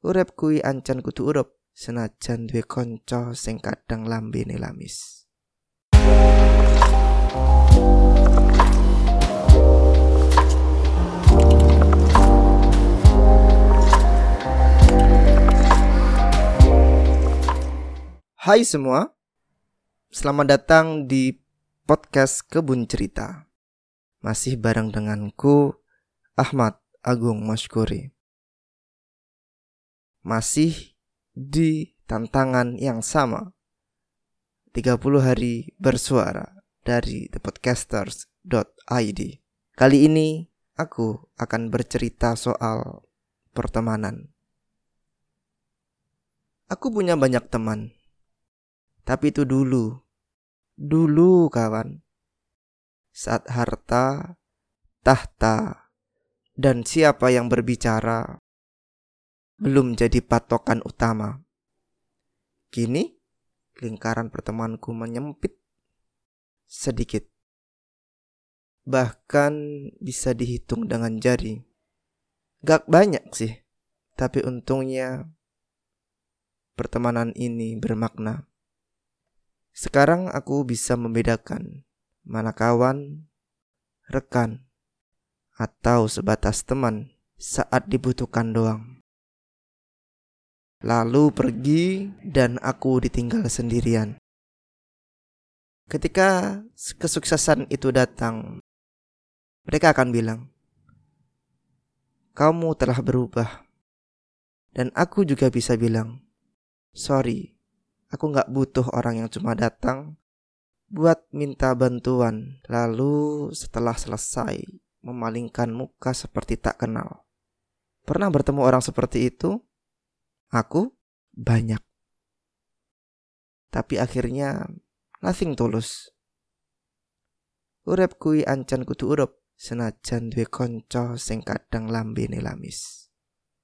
Urip kuwi ancen kudu urup senajan duwe kanca sing kadang lambene lamis. Hai semua, selamat datang di podcast Kebun Cerita. Masih bareng denganku, Ahmad Agung Maskuri. Masih di tantangan yang sama. 30 hari bersuara dari thepodcasters.id. Kali ini aku akan bercerita soal pertemanan. Aku punya banyak teman. Tapi itu dulu. Dulu kawan. Saat harta, tahta, dan siapa yang berbicara belum jadi patokan utama. Kini, lingkaran pertemananku menyempit sedikit. Bahkan bisa dihitung dengan jari. Gak banyak sih, tapi untungnya pertemanan ini bermakna. Sekarang aku bisa membedakan mana kawan, rekan, atau sebatas teman saat dibutuhkan doang lalu pergi dan aku ditinggal sendirian. Ketika kesuksesan itu datang, mereka akan bilang, "Kamu telah berubah." Dan aku juga bisa bilang, "Sorry, aku gak butuh orang yang cuma datang buat minta bantuan, lalu setelah selesai memalingkan muka seperti tak kenal." Pernah bertemu orang seperti itu? Aku banyak. Tapi akhirnya nothing tulus. Urep kui ancen kudu urup senajan duwe kanca sing kadang lambene lamis.